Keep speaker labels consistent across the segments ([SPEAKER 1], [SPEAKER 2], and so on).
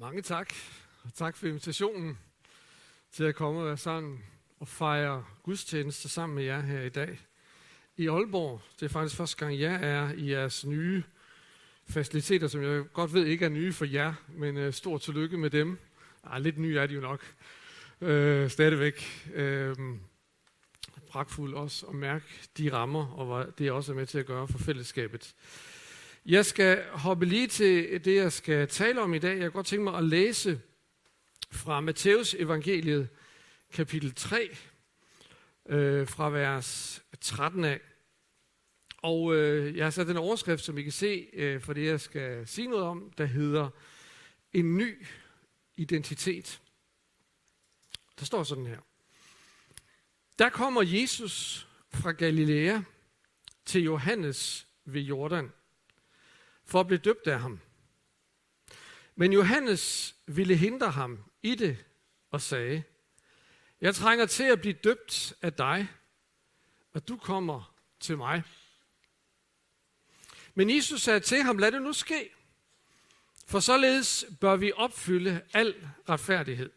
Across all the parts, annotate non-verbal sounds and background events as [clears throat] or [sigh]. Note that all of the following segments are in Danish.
[SPEAKER 1] Mange tak, og tak for invitationen til at komme og være sammen og fejre gudstjeneste sammen med jer her i dag. I Aalborg, det er faktisk første gang, jeg er i jeres nye faciliteter, som jeg godt ved ikke er nye for jer, men uh, stort tillykke med dem. Ah, lidt nye er de jo nok, uh, stadigvæk. Uh, pragtfuldt også at mærke de rammer, og hvad det også er med til at gøre for fællesskabet. Jeg skal hoppe lige til det, jeg skal tale om i dag. Jeg kan godt tænke mig at læse fra Matteus evangeliet, kapitel 3, øh, fra vers 13 af. Og øh, jeg har sat en overskrift, som I kan se øh, for det, jeg skal sige noget om, der hedder En ny identitet. Der står sådan her. Der kommer Jesus fra Galilea til Johannes ved Jordan for at blive døbt af ham. Men Johannes ville hindre ham i det og sagde, jeg trænger til at blive døbt af dig, og du kommer til mig. Men Jesus sagde til ham, lad det nu ske, for således bør vi opfylde al retfærdighed.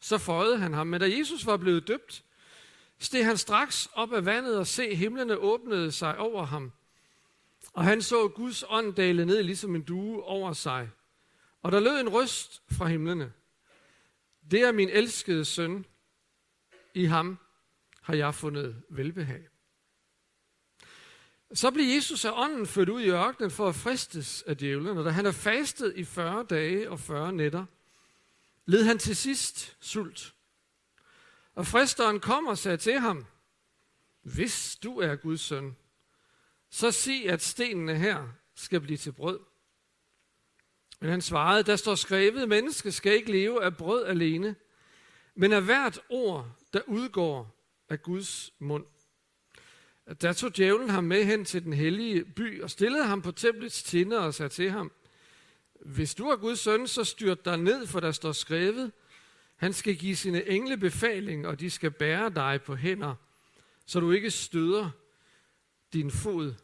[SPEAKER 1] Så føjede han ham, men da Jesus var blevet døbt, steg han straks op af vandet og se himlene åbnede sig over ham, og han så Guds ånd dale ned ligesom en due over sig. Og der lød en røst fra himlene. Det er min elskede søn. I ham har jeg fundet velbehag. Så blev Jesus af ånden ført ud i ørkenen for at fristes af djævlen, og da han har fastet i 40 dage og 40 nætter, led han til sidst sult. Og fristeren kom og sagde til ham, hvis du er Guds søn, så sig, at stenene her skal blive til brød. Men han svarede, der står skrevet, menneske skal ikke leve af brød alene, men af hvert ord, der udgår af Guds mund. Der tog djævlen ham med hen til den hellige by og stillede ham på templets tinder og sagde til ham, hvis du er Guds søn, så styrt dig ned, for der står skrevet, han skal give sine engle befaling, og de skal bære dig på hænder, så du ikke støder din fod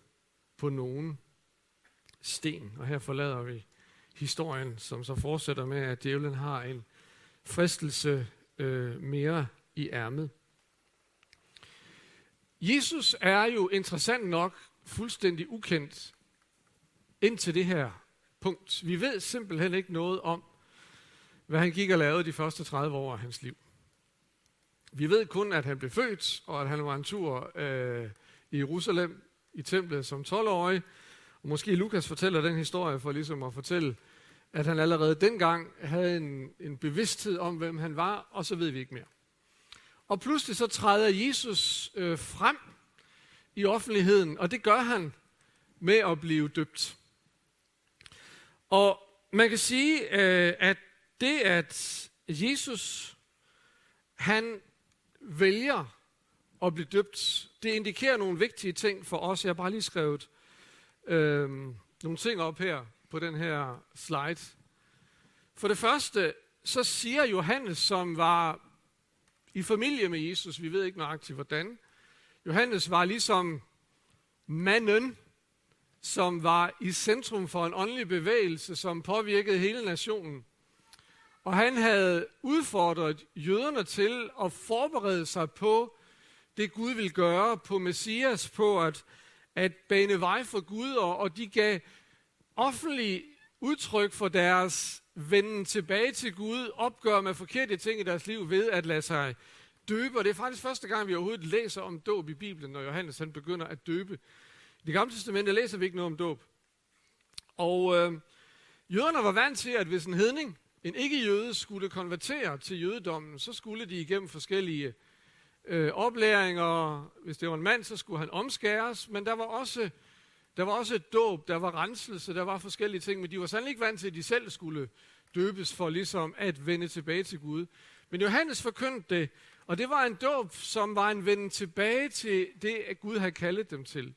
[SPEAKER 1] på nogen sten. Og her forlader vi historien, som så fortsætter med, at djævlen har en fristelse øh, mere i ærmet. Jesus er jo interessant nok fuldstændig ukendt indtil det her punkt. Vi ved simpelthen ikke noget om, hvad han gik og lavede de første 30 år af hans liv. Vi ved kun, at han blev født, og at han var en tur øh, i Jerusalem i templet som 12-årig. Og måske Lukas fortæller den historie for ligesom at fortælle, at han allerede dengang havde en, en bevidsthed om, hvem han var, og så ved vi ikke mere. Og pludselig så træder Jesus øh, frem i offentligheden, og det gør han med at blive døbt. Og man kan sige, øh, at det, at Jesus han vælger at blive døbt, det indikerer nogle vigtige ting for os. Jeg har bare lige skrevet øh, nogle ting op her på den her slide. For det første, så siger Johannes, som var i familie med Jesus, vi ved ikke nøjagtigt hvordan, Johannes var ligesom manden, som var i centrum for en åndelig bevægelse, som påvirkede hele nationen. Og han havde udfordret jøderne til at forberede sig på det Gud vil gøre på Messias, på at, at bane vej for Gud, og, og de gav offentlig udtryk for deres venden tilbage til Gud, opgør med forkerte ting i deres liv ved at lade sig døbe. Og det er faktisk første gang, vi overhovedet læser om dåb i Bibelen, når Johannes han begynder at døbe. I det gamle testamente læser vi ikke noget om dåb. Og øh, jøderne var vant til, at hvis en hedning, en ikke-jøde, skulle konvertere til jødedommen, så skulle de igennem forskellige øh, oplæringer. Hvis det var en mand, så skulle han omskæres, men der var også, der var også et dåb, der var renselse, der var forskellige ting, men de var sandelig ikke vant til, at de selv skulle døbes for ligesom at vende tilbage til Gud. Men Johannes forkyndte det, og det var en dåb, som var en vende tilbage til det, at Gud havde kaldet dem til.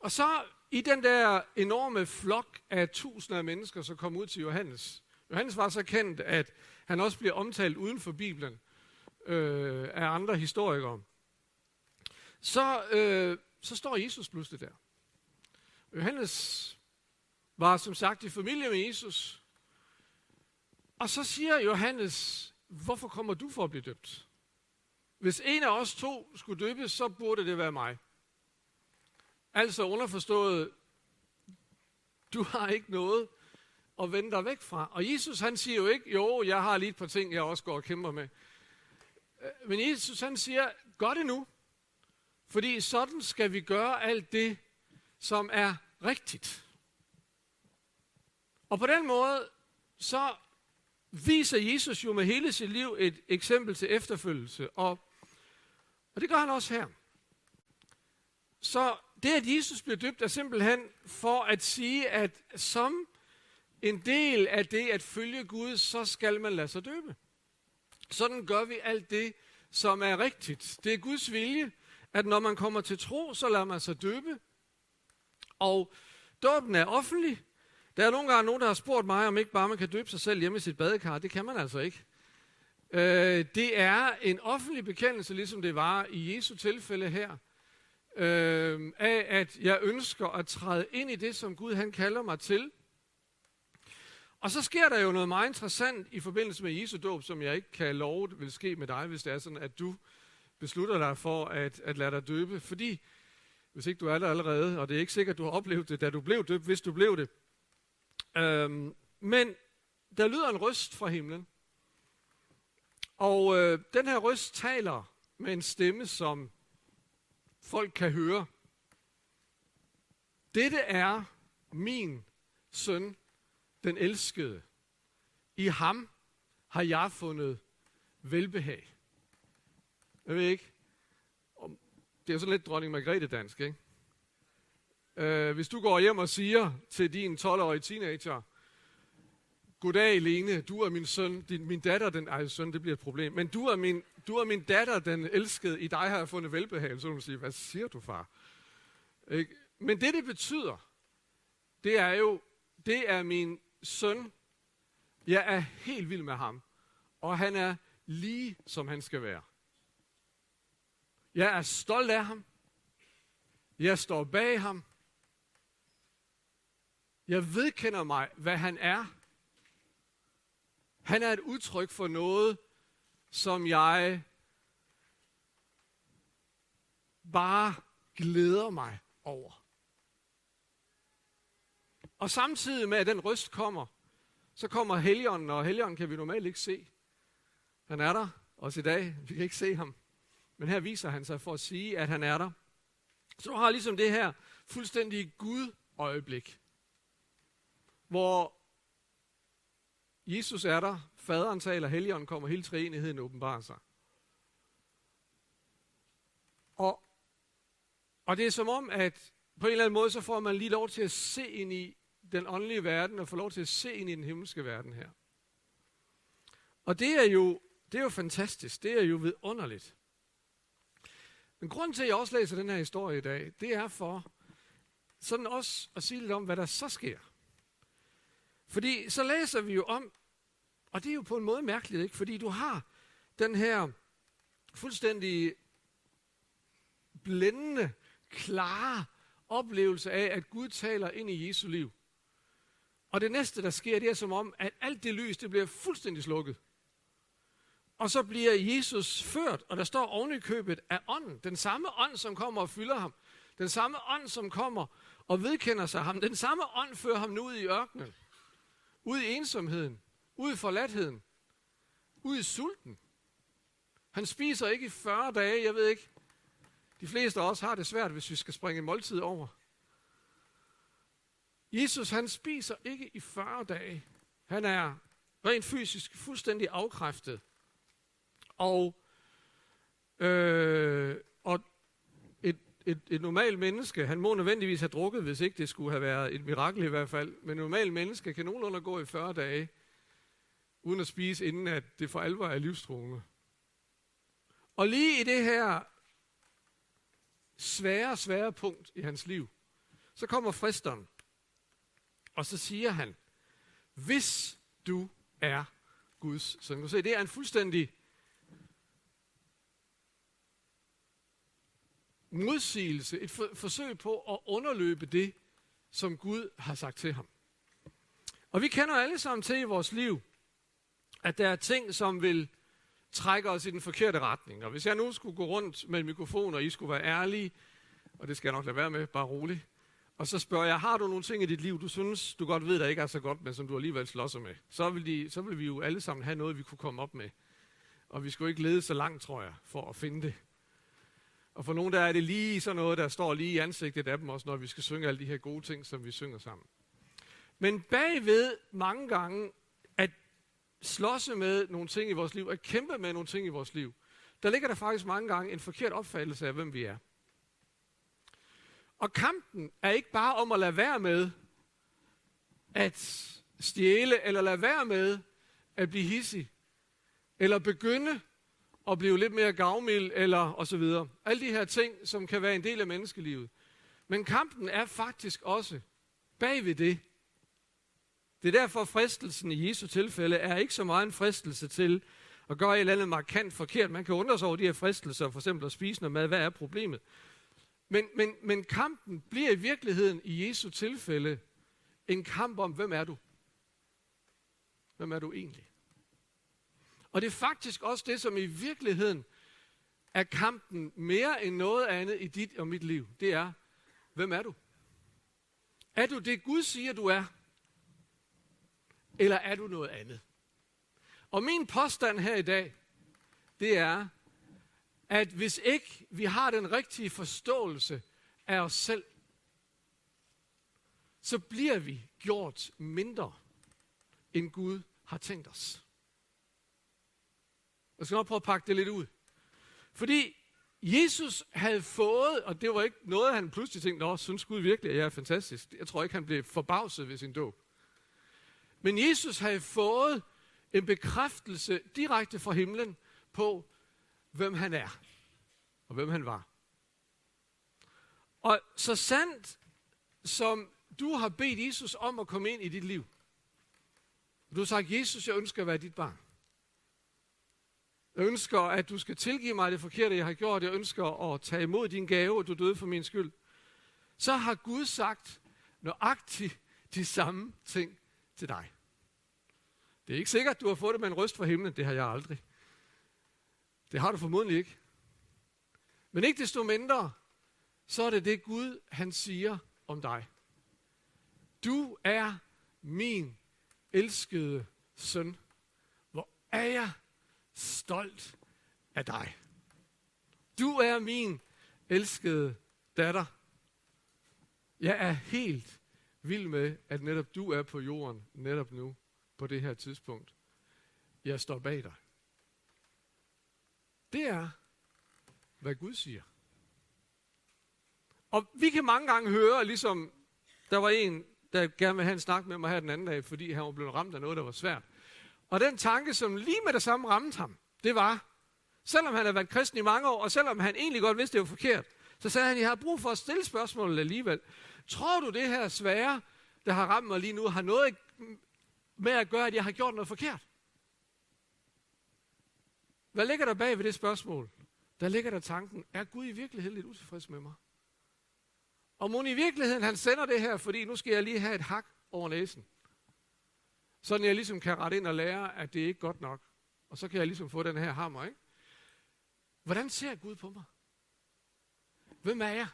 [SPEAKER 1] Og så i den der enorme flok af tusinder af mennesker, som kom ud til Johannes. Johannes var så kendt, at han også bliver omtalt uden for Bibelen øh, af andre historikere, så, øh, så står Jesus pludselig der. Johannes var som sagt i familie med Jesus. Og så siger Johannes, hvorfor kommer du for at blive døbt? Hvis en af os to skulle døbes, så burde det være mig. Altså underforstået, du har ikke noget at vende dig væk fra. Og Jesus han siger jo ikke, jo, jeg har lige et par ting, jeg også går og kæmper med. Øh, men Jesus han siger, gør det nu. Fordi sådan skal vi gøre alt det, som er rigtigt. Og på den måde, så viser Jesus jo med hele sit liv et eksempel til efterfølgelse. Og, og det gør han også her. Så det, at Jesus blev døbt, er simpelthen for at sige, at som en del af det at følge Gud, så skal man lade sig døbe. Sådan gør vi alt det, som er rigtigt. Det er Guds vilje, at når man kommer til tro, så lader man sig døbe. Og dåben er offentlig. Der er nogle gange nogen, der har spurgt mig, om ikke bare man kan døbe sig selv hjemme i sit badekar. Det kan man altså ikke. Øh, det er en offentlig bekendelse, ligesom det var i Jesu tilfælde her, øh, af at jeg ønsker at træde ind i det, som Gud han kalder mig til. Og så sker der jo noget meget interessant i forbindelse med Jesu dåb, som jeg ikke kan love vil ske med dig, hvis det er sådan, at du beslutter dig for at, at lade dig døbe. Fordi, hvis ikke du er der allerede, og det er ikke sikkert, at du har oplevet det, da du blev døbt, hvis du blev det. Øhm, men der lyder en røst fra himlen. Og øh, den her røst taler med en stemme, som folk kan høre. Dette er min søn, den elskede. I ham har jeg fundet velbehag. Jeg ved ikke, om det er sådan lidt dronning Margrethe dansk, ikke? Øh, hvis du går hjem og siger til din 12-årige teenager, Goddag, Lene, du er min søn, din, min datter, den, ej, søn, det bliver et problem, men du er, min, du er min datter, den elskede, i dig har jeg fundet velbehag, så vil siger, sige, hvad siger du, far? Ikke? Men det, det betyder, det er jo, det er min søn, jeg er helt vild med ham, og han er lige, som han skal være. Jeg er stolt af ham, jeg står bag ham, jeg vedkender mig, hvad han er. Han er et udtryk for noget, som jeg bare glæder mig over. Og samtidig med, at den røst kommer, så kommer Helligånden, og Helligånden kan vi normalt ikke se. Han er der, også i dag. Vi kan ikke se ham. Men her viser han sig for at sige, at han er der. Så du har ligesom det her fuldstændig Gud-øjeblik hvor Jesus er der, faderen taler, helligånden kommer, hele treenigheden åbenbarer sig. Og, og det er som om, at på en eller anden måde, så får man lige lov til at se ind i den åndelige verden, og få lov til at se ind i den himmelske verden her. Og det er jo, det er jo fantastisk, det er jo vidunderligt. Men grunden til, at jeg også læser den her historie i dag, det er for sådan også at sige lidt om, hvad der så sker. Fordi så læser vi jo om, og det er jo på en måde mærkeligt, ikke? fordi du har den her fuldstændig blændende, klare oplevelse af, at Gud taler ind i Jesu liv. Og det næste, der sker, det er som om, at alt det lys, det bliver fuldstændig slukket. Og så bliver Jesus ført, og der står oven i købet af ånden. Den samme ånd, som kommer og fylder ham. Den samme ånd, som kommer og vedkender sig ham. Den samme ånd fører ham nu ud i ørkenen. Ud i ensomheden. Ud i forladtheden. Ud i sulten. Han spiser ikke i 40 dage, jeg ved ikke. De fleste af os har det svært, hvis vi skal springe en måltid over. Jesus, han spiser ikke i 40 dage. Han er rent fysisk fuldstændig afkræftet. Og, øh, og et, et et normalt menneske, han må nødvendigvis have drukket, hvis ikke det skulle have været et mirakel i hvert fald, men et normalt menneske kan nogenlunde gå i 40 dage, uden at spise, inden at det for alvor er livstruende. Og lige i det her svære, svære punkt i hans liv, så kommer fristeren, og så siger han, hvis du er Guds søn. Du se, det er en fuldstændig modsigelse, et for, forsøg på at underløbe det, som Gud har sagt til ham. Og vi kender alle sammen til i vores liv, at der er ting, som vil trække os i den forkerte retning. Og hvis jeg nu skulle gå rundt med en mikrofon, og I skulle være ærlige, og det skal jeg nok lade være med, bare roligt, og så spørger jeg, har du nogle ting i dit liv, du synes, du godt ved, der ikke er så godt, men som du alligevel slåsser med? Så vil, de, så vil vi jo alle sammen have noget, vi kunne komme op med. Og vi skulle ikke lede så langt, tror jeg, for at finde det. Og for nogle der er det lige sådan noget, der står lige i ansigtet af dem også, når vi skal synge alle de her gode ting, som vi synger sammen. Men bagved mange gange at slåsse med nogle ting i vores liv, at kæmpe med nogle ting i vores liv, der ligger der faktisk mange gange en forkert opfattelse af, hvem vi er. Og kampen er ikke bare om at lade være med at stjæle, eller lade være med at blive hissig, eller begynde at blive lidt mere gavmild, eller og så videre. Alle de her ting, som kan være en del af menneskelivet. Men kampen er faktisk også bagved det. Det er derfor, fristelsen i Jesu tilfælde er ikke så meget en fristelse til at gøre et eller andet markant forkert. Man kan undre sig over de her fristelser, for eksempel at spise noget mad. Hvad er problemet? Men, men, men kampen bliver i virkeligheden i Jesu tilfælde en kamp om, hvem er du? Hvem er du egentlig? Og det er faktisk også det, som i virkeligheden er kampen mere end noget andet i dit og mit liv. Det er, hvem er du? Er du det, Gud siger, du er? Eller er du noget andet? Og min påstand her i dag, det er, at hvis ikke vi har den rigtige forståelse af os selv, så bliver vi gjort mindre, end Gud har tænkt os. Jeg skal nok prøve at pakke det lidt ud. Fordi Jesus havde fået, og det var ikke noget, han pludselig tænkte, Nå, synes Gud virkelig, at jeg er fantastisk. Jeg tror ikke, han blev forbavset ved sin dåb. Men Jesus havde fået en bekræftelse direkte fra himlen på, hvem han er og hvem han var. Og så sandt som du har bedt Jesus om at komme ind i dit liv. Du har sagt, Jesus, jeg ønsker at være dit barn. Jeg ønsker, at du skal tilgive mig det forkerte, jeg har gjort. Jeg ønsker at tage imod din gave, og du døde for min skyld. Så har Gud sagt nøjagtigt de samme ting til dig. Det er ikke sikkert, at du har fået det med en røst fra himlen. Det har jeg aldrig. Det har du formodentlig ikke. Men ikke desto mindre, så er det det Gud, han siger om dig. Du er min elskede søn. Hvor er jeg stolt af dig. Du er min elskede datter. Jeg er helt vild med, at netop du er på jorden netop nu, på det her tidspunkt. Jeg står bag dig. Det er, hvad Gud siger. Og vi kan mange gange høre, ligesom der var en, der gerne vil have en snak med mig her den anden dag, fordi han var blevet ramt af noget, der var svært. Og den tanke, som lige med det samme ramte ham, det var, selvom han havde været kristen i mange år, og selvom han egentlig godt vidste, det var forkert, så sagde han, jeg har brug for at stille spørgsmålet alligevel. Tror du, det her svære, der har ramt mig lige nu, har noget med at gøre, at jeg har gjort noget forkert? Hvad ligger der bag ved det spørgsmål? Der ligger der tanken, er Gud i virkeligheden lidt utilfreds med mig? Og må i virkeligheden, han sender det her, fordi nu skal jeg lige have et hak over næsen. Sådan jeg ligesom kan rette ind og lære, at det er ikke godt nok. Og så kan jeg ligesom få den her hammer, ikke? Hvordan ser Gud på mig? Hvem er jeg?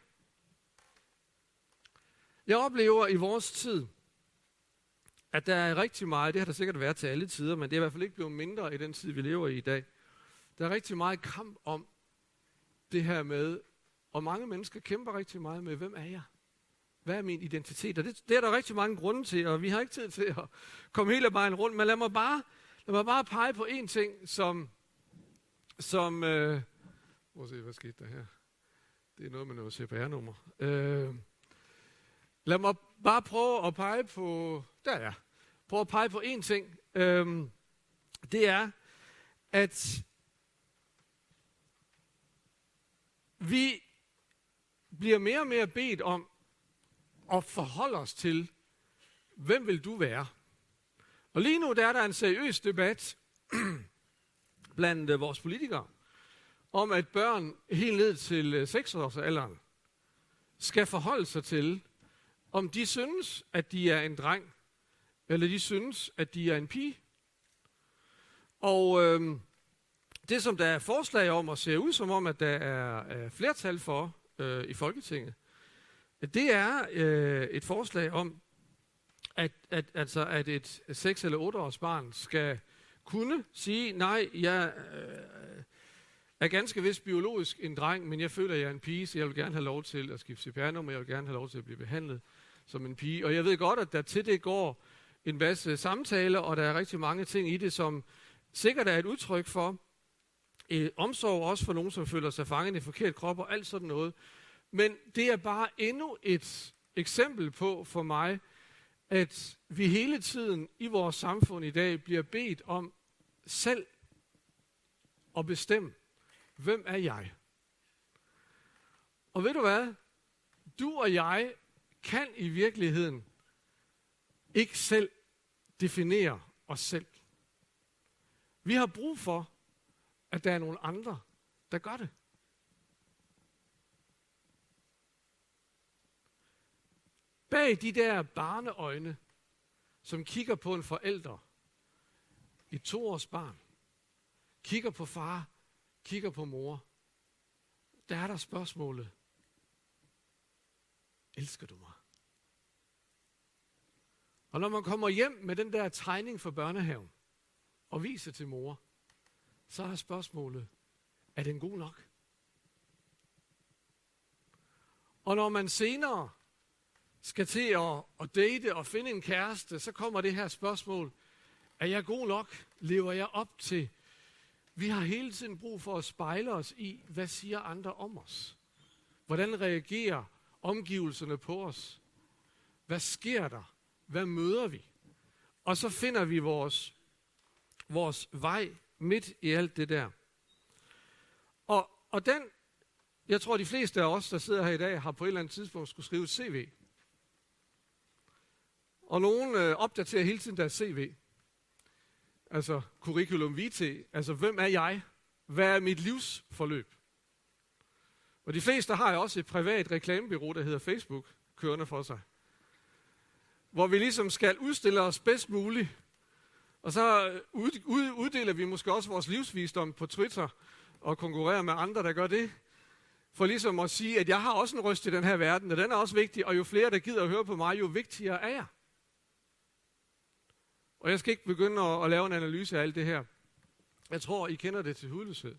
[SPEAKER 1] Jeg oplever i vores tid, at der er rigtig meget, det har der sikkert været til alle tider, men det er i hvert fald ikke blevet mindre i den tid, vi lever i i dag. Der er rigtig meget kamp om det her med, og mange mennesker kæmper rigtig meget med, hvem er jeg? Hvad er min identitet? Og det, det er der rigtig mange grunde til, og vi har ikke tid til at komme hele vejen rundt, men lad mig bare, lad mig bare pege på en ting, som, som øh, må se, hvad skete der her? Det er noget med noget CPR-nummer. Øh, lad mig bare prøve at pege på, der er Prøve at pege på en ting. Øh, det er, at vi bliver mere og mere bedt om at forholde os til, hvem vil du være? Og lige nu der er der en seriøs debat [clears throat] blandt uh, vores politikere, om at børn helt ned til øh, uh, 6-årsalderen skal forholde sig til, om de synes, at de er en dreng, eller de synes, at de er en pige. Og øhm, det, som der er forslag om, og ser ud som om, at der er, flertal for øh, i Folketinget, det er øh, et forslag om, at, at, altså, at et 6- eller 8-års barn skal kunne sige, nej, jeg øh, er ganske vist biologisk en dreng, men jeg føler, at jeg er en pige, så jeg vil gerne have lov til at skifte CPR-nummer, jeg vil gerne have lov til at blive behandlet som en pige. Og jeg ved godt, at der til det går en masse samtaler, og der er rigtig mange ting i det, som sikkert er et udtryk for øh, omsorg, også for nogen, som føler sig fanget i forkert krop og alt sådan noget. Men det er bare endnu et eksempel på for mig, at vi hele tiden i vores samfund i dag bliver bedt om selv at bestemme, hvem er jeg? Og ved du hvad? Du og jeg kan i virkeligheden ikke selv definere os selv. Vi har brug for, at der er nogle andre, der gør det. Bag de der barneøjne, som kigger på en forælder, et toårs barn, kigger på far, kigger på mor, der er der spørgsmålet, elsker du mig? Og når man kommer hjem med den der tegning for børnehaven, og viser til mor, så er spørgsmålet, er den god nok? Og når man senere skal til at, at date og finde en kæreste, så kommer det her spørgsmål, er jeg god nok? Lever jeg op til? Vi har hele tiden brug for at spejle os i, hvad siger andre om os? Hvordan reagerer omgivelserne på os? Hvad sker der? Hvad møder vi? Og så finder vi vores, vores vej midt i alt det der. Og, og den, jeg tror de fleste af os, der sidder her i dag, har på et eller andet tidspunkt skulle skrive et CV. Og nogen øh, opdaterer hele tiden deres CV. Altså curriculum vitae. Altså, hvem er jeg? Hvad er mit livsforløb? Og de fleste har jo også et privat reklamebyrå, der hedder Facebook, kørende for sig. Hvor vi ligesom skal udstille os bedst muligt. Og så øh, ud, ud, uddeler vi måske også vores livsvisdom på Twitter og konkurrerer med andre, der gør det. For ligesom at sige, at jeg har også en røst i den her verden, og den er også vigtig, og jo flere, der gider at høre på mig, jo vigtigere er jeg. Og jeg skal ikke begynde at, at lave en analyse af alt det her. Jeg tror, I kender det til hudløshed.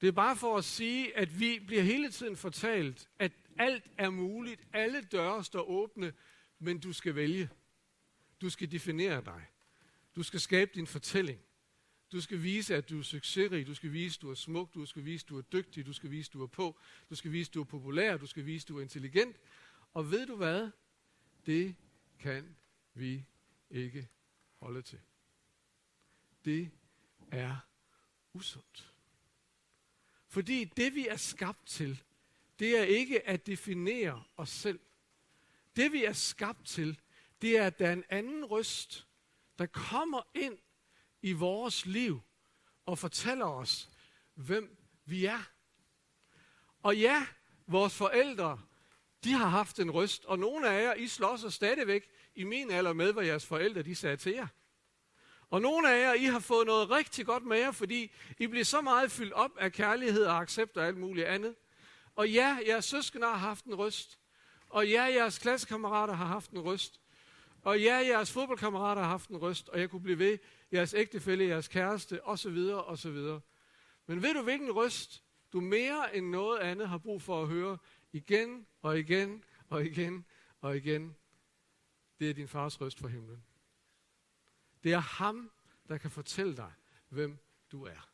[SPEAKER 1] Det er bare for at sige, at vi bliver hele tiden fortalt, at alt er muligt, alle døre står åbne, men du skal vælge. Du skal definere dig. Du skal skabe din fortælling. Du skal vise, at du er succesrig. Du skal vise, at du er smuk. Du skal vise, at du er dygtig. Du skal vise, at du er på. Du skal vise, at du er populær. Du skal vise, at du er intelligent. Og ved du hvad? Det kan vi ikke holde til. Det er usundt. Fordi det vi er skabt til, det er ikke at definere os selv. Det vi er skabt til, det er, at der er en anden røst, der kommer ind i vores liv og fortæller os, hvem vi er. Og ja, vores forældre, de har haft en røst, og nogle af jer, I slås stadigvæk i min alder med, hvad jeres forældre de sagde til jer. Og nogle af jer, I har fået noget rigtig godt med jer, fordi I bliver så meget fyldt op af kærlighed og accept og alt muligt andet. Og ja, jeres søskende har haft en røst. Og ja, jeres klassekammerater har haft en røst. Og ja, jeres fodboldkammerater har haft en røst, og jeg kunne blive ved, jeres ægtefælle, jeres kæreste, osv., osv. Men ved du, hvilken røst du mere end noget andet har brug for at høre igen og igen og igen og igen? Det er din fars røst fra himlen. Det er ham, der kan fortælle dig, hvem du er.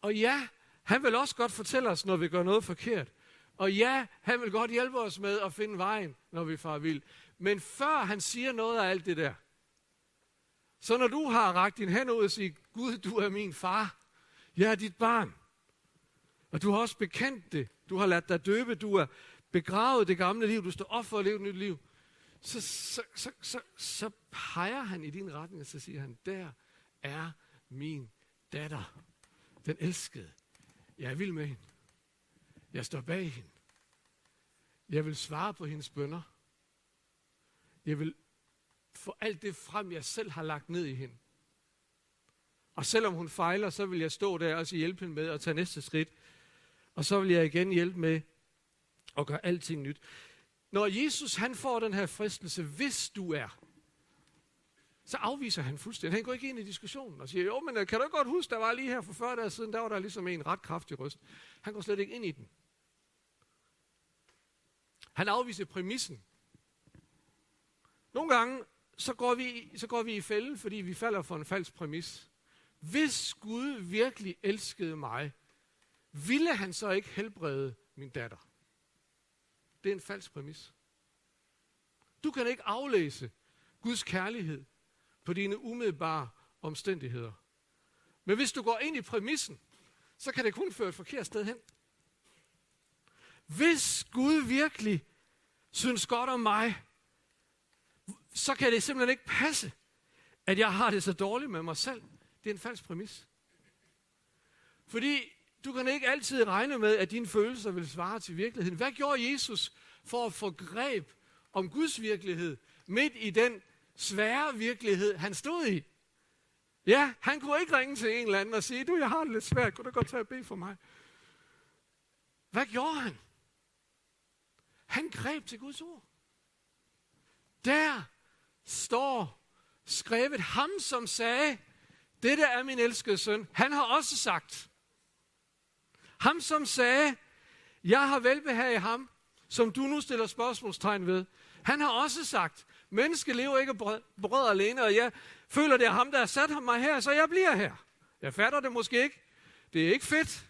[SPEAKER 1] Og ja, han vil også godt fortælle os, når vi gør noget forkert. Og ja, han vil godt hjælpe os med at finde vejen, når vi far vild. Men før han siger noget af alt det der, så når du har ragt din hænd ud og siger, Gud, du er min far, jeg er dit barn, og du har også bekendt det, du har ladt dig døbe, du er begravet det gamle liv, du står op for at leve et nyt liv, så, så, så, så, så peger han i din retning, og så siger han, der er min datter, den elskede. Jeg vil med hende. Jeg står bag hende. Jeg vil svare på hendes bønder. Jeg vil få alt det frem, jeg selv har lagt ned i hende. Og selvom hun fejler, så vil jeg stå der og hjælpe hende med at tage næste skridt. Og så vil jeg igen hjælpe med at gøre alting nyt. Når Jesus han får den her fristelse, hvis du er, så afviser han fuldstændig. Han går ikke ind i diskussionen og siger, jo, men øh, kan du godt huske, der var lige her for 40 dage siden, der var der ligesom en ret kraftig røst. Han går slet ikke ind i den. Han afviser præmissen. Nogle gange, så går vi, så går vi i fælden, fordi vi falder for en falsk præmis. Hvis Gud virkelig elskede mig, ville han så ikke helbrede min datter? Det er en falsk præmis. Du kan ikke aflæse Guds kærlighed på dine umiddelbare omstændigheder. Men hvis du går ind i præmissen, så kan det kun føre et forkert sted hen. Hvis Gud virkelig synes godt om mig, så kan det simpelthen ikke passe, at jeg har det så dårligt med mig selv. Det er en falsk præmis. Fordi du kan ikke altid regne med, at dine følelser vil svare til virkeligheden. Hvad gjorde Jesus for at få greb om Guds virkelighed midt i den svære virkelighed, han stod i? Ja, han kunne ikke ringe til en eller anden og sige, du, jeg har det lidt svært, kunne du godt tage og bede for mig? Hvad gjorde han? Han greb til Guds ord. Der står skrevet ham, som sagde, dette er min elskede søn. Han har også sagt, ham som sagde, jeg har velbehag i ham, som du nu stiller spørgsmålstegn ved. Han har også sagt, menneske lever ikke brød, brød alene, og jeg føler, det er ham, der har sat mig her, så jeg bliver her. Jeg fatter det måske ikke. Det er ikke fedt.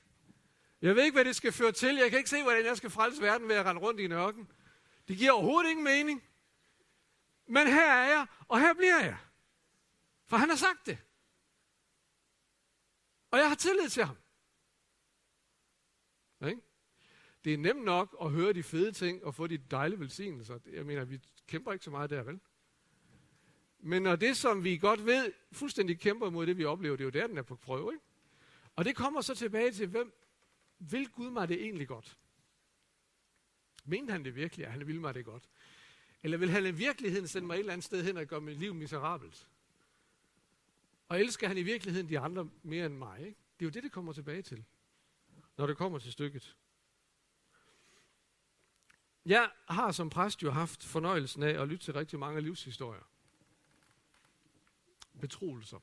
[SPEAKER 1] Jeg ved ikke, hvad det skal føre til. Jeg kan ikke se, hvordan jeg skal frelse verden ved at rende rundt i en ørken. Det giver overhovedet ingen mening. Men her er jeg, og her bliver jeg. For han har sagt det. Og jeg har tillid til ham. Ikke? Det er nemt nok at høre de fede ting og få de dejlige velsignelser. Jeg mener, vi kæmper ikke så meget der, vel? Men når det, som vi godt ved, fuldstændig kæmper mod det, vi oplever, det er jo der, den er på prøve. Ikke? Og det kommer så tilbage til, hvem vil Gud mig det egentlig godt? Mente han det virkelig, at han ville mig det godt? Eller vil han i virkeligheden sende mig et eller andet sted hen og gøre mit liv miserabelt? Og elsker han i virkeligheden de andre mere end mig? Ikke? Det er jo det, det kommer tilbage til, når det kommer til stykket. Jeg har som præst jo haft fornøjelsen af at lytte til rigtig mange livshistorier. Betroelser.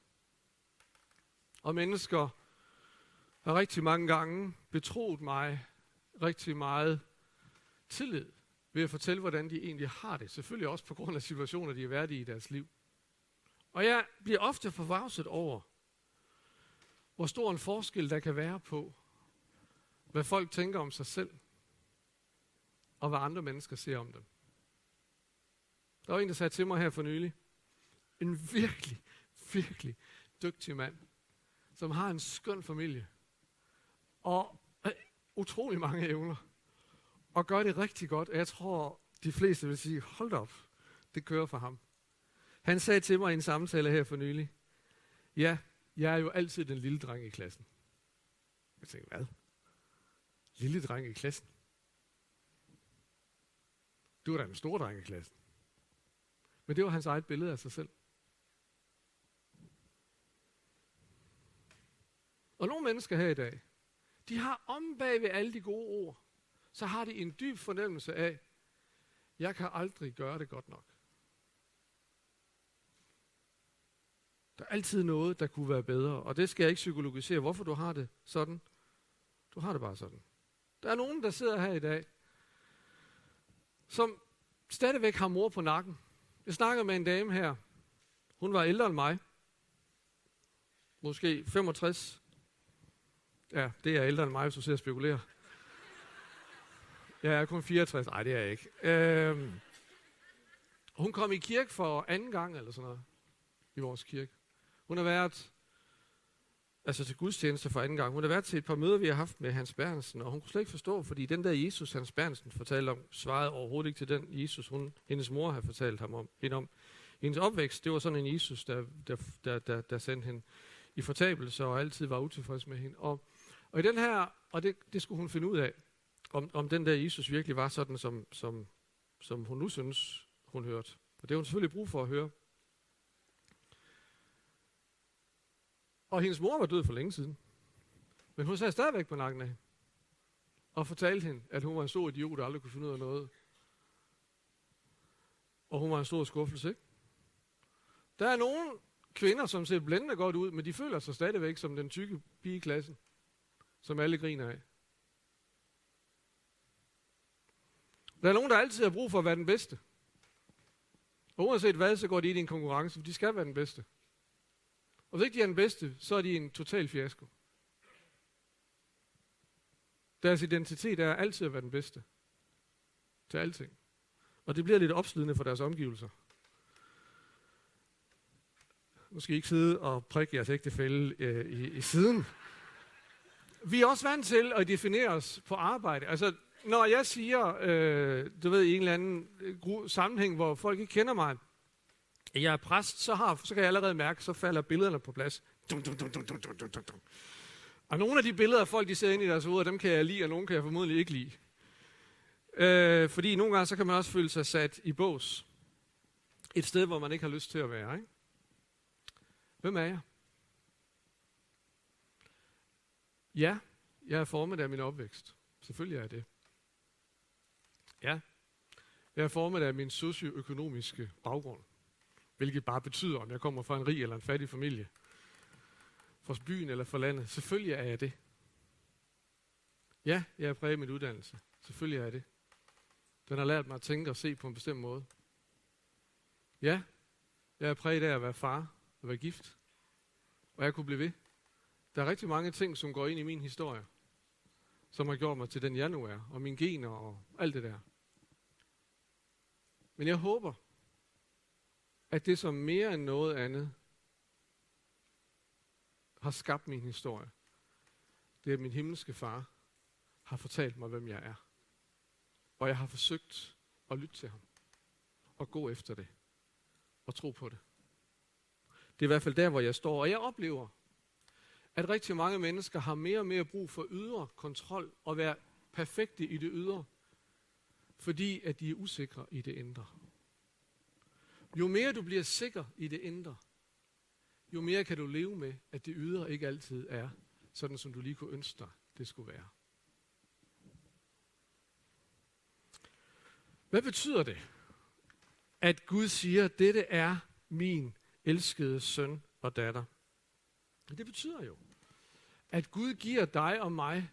[SPEAKER 1] Og mennesker har rigtig mange gange betroet mig rigtig meget tillid ved at fortælle, hvordan de egentlig har det. Selvfølgelig også på grund af situationer, de har været i i deres liv. Og jeg bliver ofte forvarset over, hvor stor en forskel der kan være på, hvad folk tænker om sig selv, og hvad andre mennesker ser om dem. Der var en, der sagde til mig her for nylig, en virkelig, virkelig dygtig mand, som har en skøn familie, og øh, utrolig mange evner, og gør det rigtig godt. Og jeg tror, de fleste vil sige, hold op, det kører for ham. Han sagde til mig i en samtale her for nylig, ja, jeg er jo altid den lille dreng i klassen. Jeg tænkte, hvad? Lille dreng i klassen? Du er da en stor dreng i klassen. Men det var hans eget billede af sig selv. Og nogle mennesker her i dag, de har om bag ved alle de gode ord, så har de en dyb fornemmelse af, jeg kan aldrig gøre det godt nok. Der er altid noget, der kunne være bedre, og det skal jeg ikke psykologisere, hvorfor du har det sådan. Du har det bare sådan. Der er nogen, der sidder her i dag, som stadigvæk har mor på nakken. Jeg snakker med en dame her. Hun var ældre end mig. Måske 65. Ja, det er ældre end mig, hvis du ser og spekulerer. Jeg er kun 64. Nej, det er jeg ikke. Øhm, hun kom i kirke for anden gang, eller sådan noget, i vores kirke. Hun har været, altså til gudstjeneste for anden gang, hun har været til et par møder, vi har haft med Hans Bernsen, og hun kunne slet ikke forstå, fordi den der Jesus, Hans Bernsen fortalte om, svarede overhovedet ikke til den Jesus, hun, hendes mor har fortalt ham om. Hende om. Hendes opvækst, det var sådan en Jesus, der, der, der, der, der sendte hende i fortabelse og altid var utilfreds med hende. Og, og i den her, og det, det skulle hun finde ud af, om, om den der Jesus virkelig var sådan, som, som, som hun nu synes, hun hørte. Og det har hun selvfølgelig brug for at høre. Og hendes mor var død for længe siden. Men hun sad stadigvæk på nakken af hende. Og fortalte hende, at hun var en stor idiot, der aldrig kunne finde ud af noget. Og hun var en stor skuffelse, ikke? Der er nogle kvinder, som ser blændende godt ud, men de føler sig stadigvæk som den tykke pige i klassen, som alle griner af. Der er nogen, der altid har brug for at være den bedste. Og uanset hvad, så går de ind i en konkurrence, for de skal være den bedste. Og hvis ikke de er den bedste, så er de en total fiasko. Deres identitet er altid at være den bedste. Til alting. Og det bliver lidt opslidende for deres omgivelser. Nu skal I ikke sidde og prikke jeres ægtefælde øh, i, i siden. Vi er også vant til at definere os på arbejde. Altså, når jeg siger, øh, du ved, i en eller anden øh, sammenhæng, hvor folk ikke kender mig, at jeg er præst, så, har, så kan jeg allerede mærke, så falder billederne på plads. Dum, dum, dum, dum, dum, dum, dum, dum. Og nogle af de billeder af folk, de ser ind i deres hoveder, dem kan jeg lide, og nogle kan jeg formodentlig ikke lide. Øh, fordi nogle gange, så kan man også føle sig sat i bås. Et sted, hvor man ikke har lyst til at være. Ikke? Hvem er jeg? Ja, jeg er formet af min opvækst. Selvfølgelig er jeg det. Ja, jeg er formet af min socioøkonomiske baggrund. Hvilket bare betyder, om jeg kommer fra en rig eller en fattig familie. Fra byen eller fra landet. Selvfølgelig er jeg det. Ja, jeg er præget af min uddannelse. Selvfølgelig er jeg det. Den har lært mig at tænke og se på en bestemt måde. Ja, jeg er præget af at være far og være gift. Og jeg kunne blive ved. Der er rigtig mange ting, som går ind i min historie, som har gjort mig til den jeg nu er, og mine gener og alt det der. Men jeg håber, at det som mere end noget andet har skabt min historie, det er, at min himmelske far har fortalt mig, hvem jeg er. Og jeg har forsøgt at lytte til ham. Og gå efter det. Og tro på det. Det er i hvert fald der, hvor jeg står. Og jeg oplever, at rigtig mange mennesker har mere og mere brug for ydre kontrol og være perfekte i det ydre, fordi at de er usikre i det indre. Jo mere du bliver sikker i det indre, jo mere kan du leve med, at det ydre ikke altid er sådan, som du lige kunne ønske dig, det skulle være. Hvad betyder det, at Gud siger, dette er min elskede søn og datter? Det betyder jo, at Gud giver dig og mig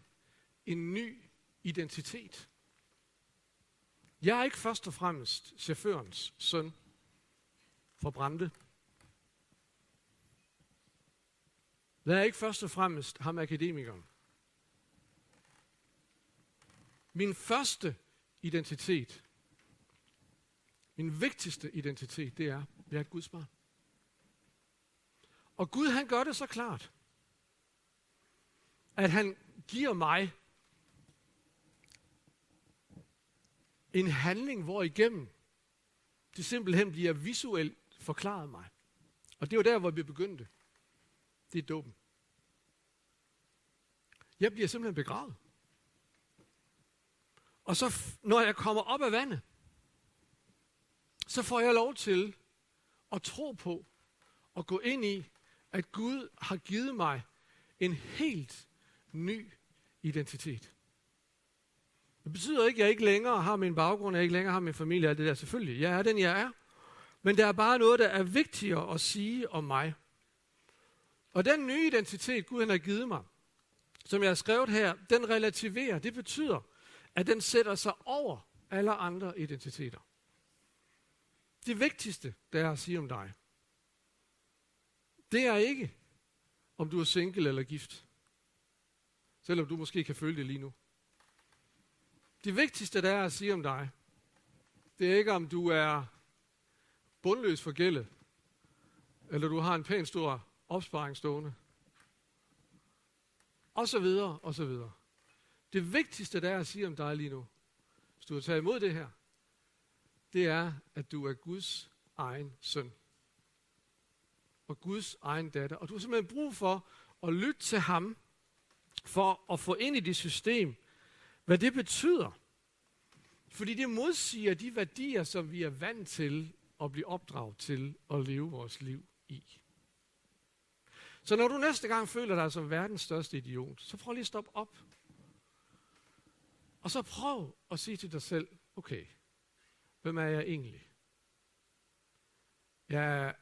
[SPEAKER 1] en ny identitet. Jeg er ikke først og fremmest chaufførens søn fra Brande. Jeg er ikke først og fremmest ham akademikeren. Min første identitet, min vigtigste identitet, det er, at jeg er et Guds barn. Og Gud han gør det så klart, at han giver mig en handling, hvor igennem det simpelthen bliver visuelt forklaret mig. Og det var der, hvor vi begyndte. Det er dåben. Jeg bliver simpelthen begravet. Og så, når jeg kommer op af vandet, så får jeg lov til at tro på og gå ind i, at Gud har givet mig en helt ny identitet. Det betyder ikke, at jeg ikke længere har min baggrund, at jeg ikke længere har min familie, alt det der. Selvfølgelig, jeg er den, jeg er. Men der er bare noget, der er vigtigere at sige om mig. Og den nye identitet, Gud han har givet mig, som jeg har skrevet her, den relativerer. Det betyder, at den sætter sig over alle andre identiteter. Det vigtigste, der er at sige om dig, det er ikke, om du er single eller gift. Selvom du måske kan føle det lige nu. Det vigtigste, der er at sige om dig, det er ikke, om du er bundløs for gældet, eller du har en pæn stor opsparing stående, og så videre, og så videre. Det vigtigste, der er at sige om dig lige nu, hvis du har taget imod det her, det er, at du er Guds egen søn. Og Guds egen datter. Og du har simpelthen brug for at lytte til ham, for at få ind i det system, hvad det betyder. Fordi det modsiger de værdier, som vi er vant til at blive opdraget til at leve vores liv i. Så når du næste gang føler dig som verdens største idiot, så prøv lige at stoppe op. Og så prøv at sige til dig selv, okay, hvem er jeg egentlig? Jeg er,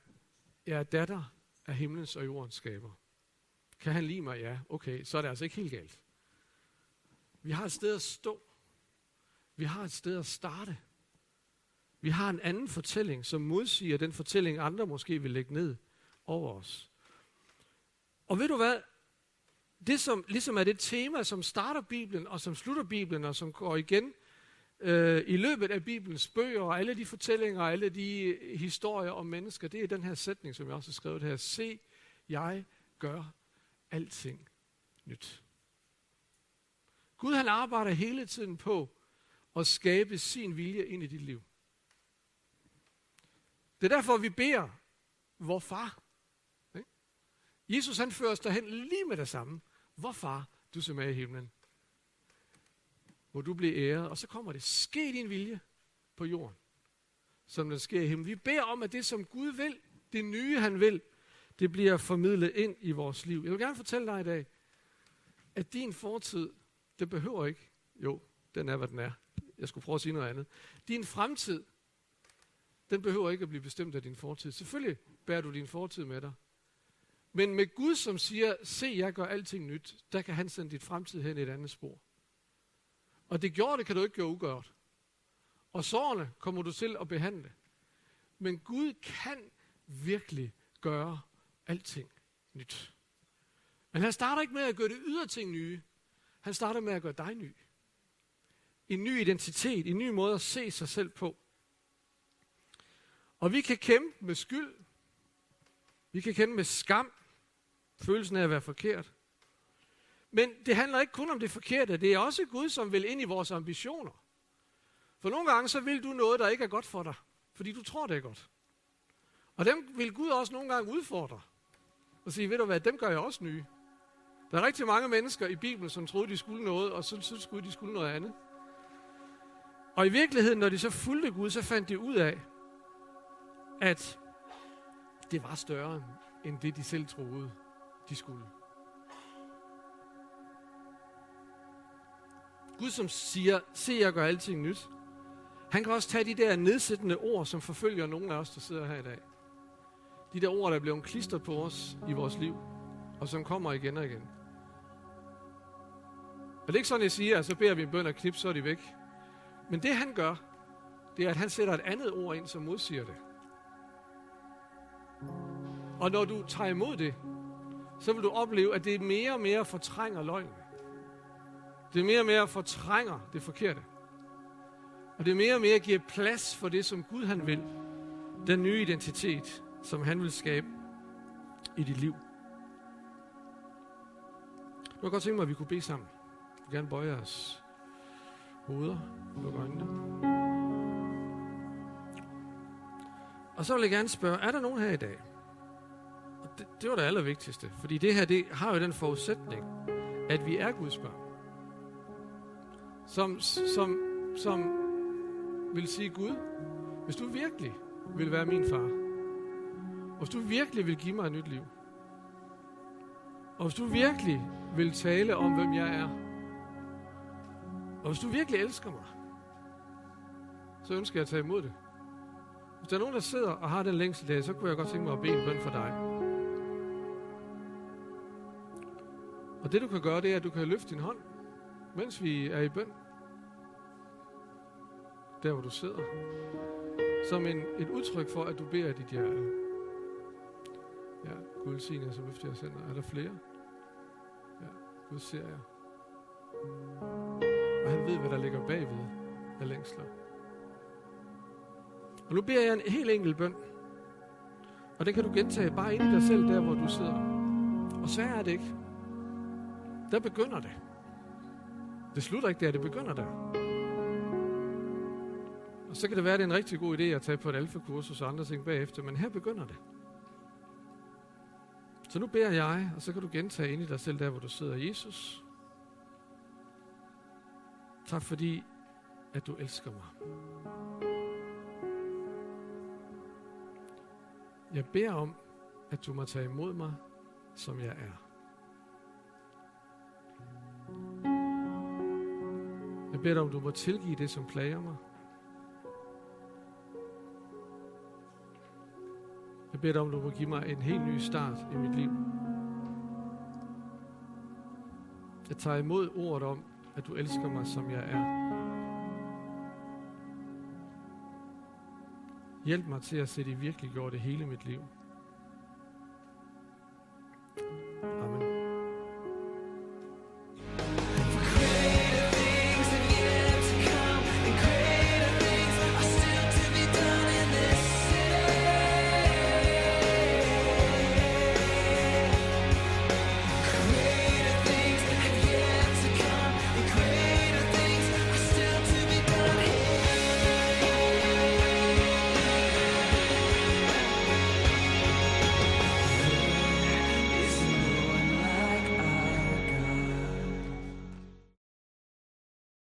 [SPEAKER 1] jeg er datter af himlens og jordens skaber. Kan han lide mig? Ja. Okay, så er det altså ikke helt galt. Vi har et sted at stå. Vi har et sted at starte. Vi har en anden fortælling, som modsiger den fortælling, andre måske vil lægge ned over os. Og ved du hvad? Det som ligesom er det tema, som starter Bibelen og som slutter Bibelen og som går igen øh, i løbet af Bibelens bøger og alle de fortællinger og alle de historier om mennesker, det er den her sætning, som jeg også har skrevet her. Se, jeg gør alting nyt. Gud han arbejder hele tiden på at skabe sin vilje ind i dit liv. Det er derfor, vi beder vor far. Ikke? Jesus han fører os derhen lige med det samme. Hvor far, du som er i himlen, må du blive æret. Og så kommer det, ske din vilje på jorden, som den sker i himlen. Vi beder om, at det, som Gud vil, det nye han vil, det bliver formidlet ind i vores liv. Jeg vil gerne fortælle dig i dag, at din fortid, det behøver ikke, jo, den er, hvad den er. Jeg skulle prøve at sige noget andet. Din fremtid, den behøver ikke at blive bestemt af din fortid. Selvfølgelig bærer du din fortid med dig. Men med Gud, som siger, se, jeg gør alting nyt, der kan han sende dit fremtid hen i et andet spor. Og det gjorde det, kan du ikke gøre ugørt. Og sårene kommer du til at behandle. Men Gud kan virkelig gøre alting nyt. Men han starter ikke med at gøre det ydre ting nye. Han starter med at gøre dig ny. En ny identitet, en ny måde at se sig selv på. Og vi kan kæmpe med skyld. Vi kan kæmpe med skam. Følelsen af at være forkert. Men det handler ikke kun om det forkerte. Det er også Gud, som vil ind i vores ambitioner. For nogle gange så vil du noget, der ikke er godt for dig. Fordi du tror, det er godt. Og dem vil Gud også nogle gange udfordre. Og sige, ved du hvad, dem gør jeg også nye. Der er rigtig mange mennesker i Bibelen, som troede, de skulle noget, og så synes Gud, de skulle noget andet. Og i virkeligheden, når de så fulgte Gud, så fandt de ud af, at det var større end det, de selv troede, de skulle. Gud, som siger, se, jeg gør alting nyt. Han kan også tage de der nedsættende ord, som forfølger nogen af os, der sidder her i dag. De der ord, der er blevet klistret på os i vores liv, og som kommer igen og igen. Og det er ikke sådan, jeg siger, at så beder vi en bøn og knip, så er de væk. Men det han gør, det er, at han sætter et andet ord ind, som modsiger det. Og når du tager imod det, så vil du opleve, at det mere og mere fortrænger løgnen. Det mere og mere fortrænger det forkerte. Og det mere og mere giver plads for det, som Gud han vil. Den nye identitet, som han vil skabe i dit liv. Nu kan godt tænke mig, at vi kunne bede sammen. Vi vil gerne bøje os hoveder, lukke øjnene. Og så vil jeg gerne spørge, er der nogen her i dag? Og det, det var det allervigtigste, fordi det her, det har jo den forudsætning, at vi er Guds børn. Som, som, som vil sige, Gud, hvis du virkelig vil være min far, hvis du virkelig vil give mig et nyt liv, og hvis du virkelig vil tale om, hvem jeg er, og hvis du virkelig elsker mig, så ønsker jeg at tage imod det. Hvis der er nogen, der sidder og har den længsel dag, så kunne jeg godt tænke mig at bede en bøn for dig. Og det du kan gøre, det er, at du kan løfte din hånd, mens vi er i bøn. Der hvor du sidder. Som en, et udtryk for, at du beder i dit hjerte. Ja, Gud siger, så løfter jeg sender. Er der flere? Ja, Gud ser jer. Og han ved, hvad der ligger bagved af længsler. Og nu beder jeg en helt enkelt bøn. Og den kan du gentage bare ind i dig selv, der hvor du sidder. Og så er det ikke. Der begynder det. Det slutter ikke der, det begynder der. Og så kan det være, at det er en rigtig god idé at tage på et alfakursus og andre ting bagefter, men her begynder det. Så nu beder jeg, og så kan du gentage ind i dig selv der, hvor du sidder. Jesus, tak fordi, at du elsker mig. Jeg beder om, at du må tage imod mig som jeg er. Jeg beder dig om, du må tilgive det, som plager mig. Jeg beder dig om, du må give mig en helt ny start i mit liv. Jeg tager imod ordet om, at du elsker mig, som jeg er. Hjælp mig til at se det virkelig gjort det hele mit liv.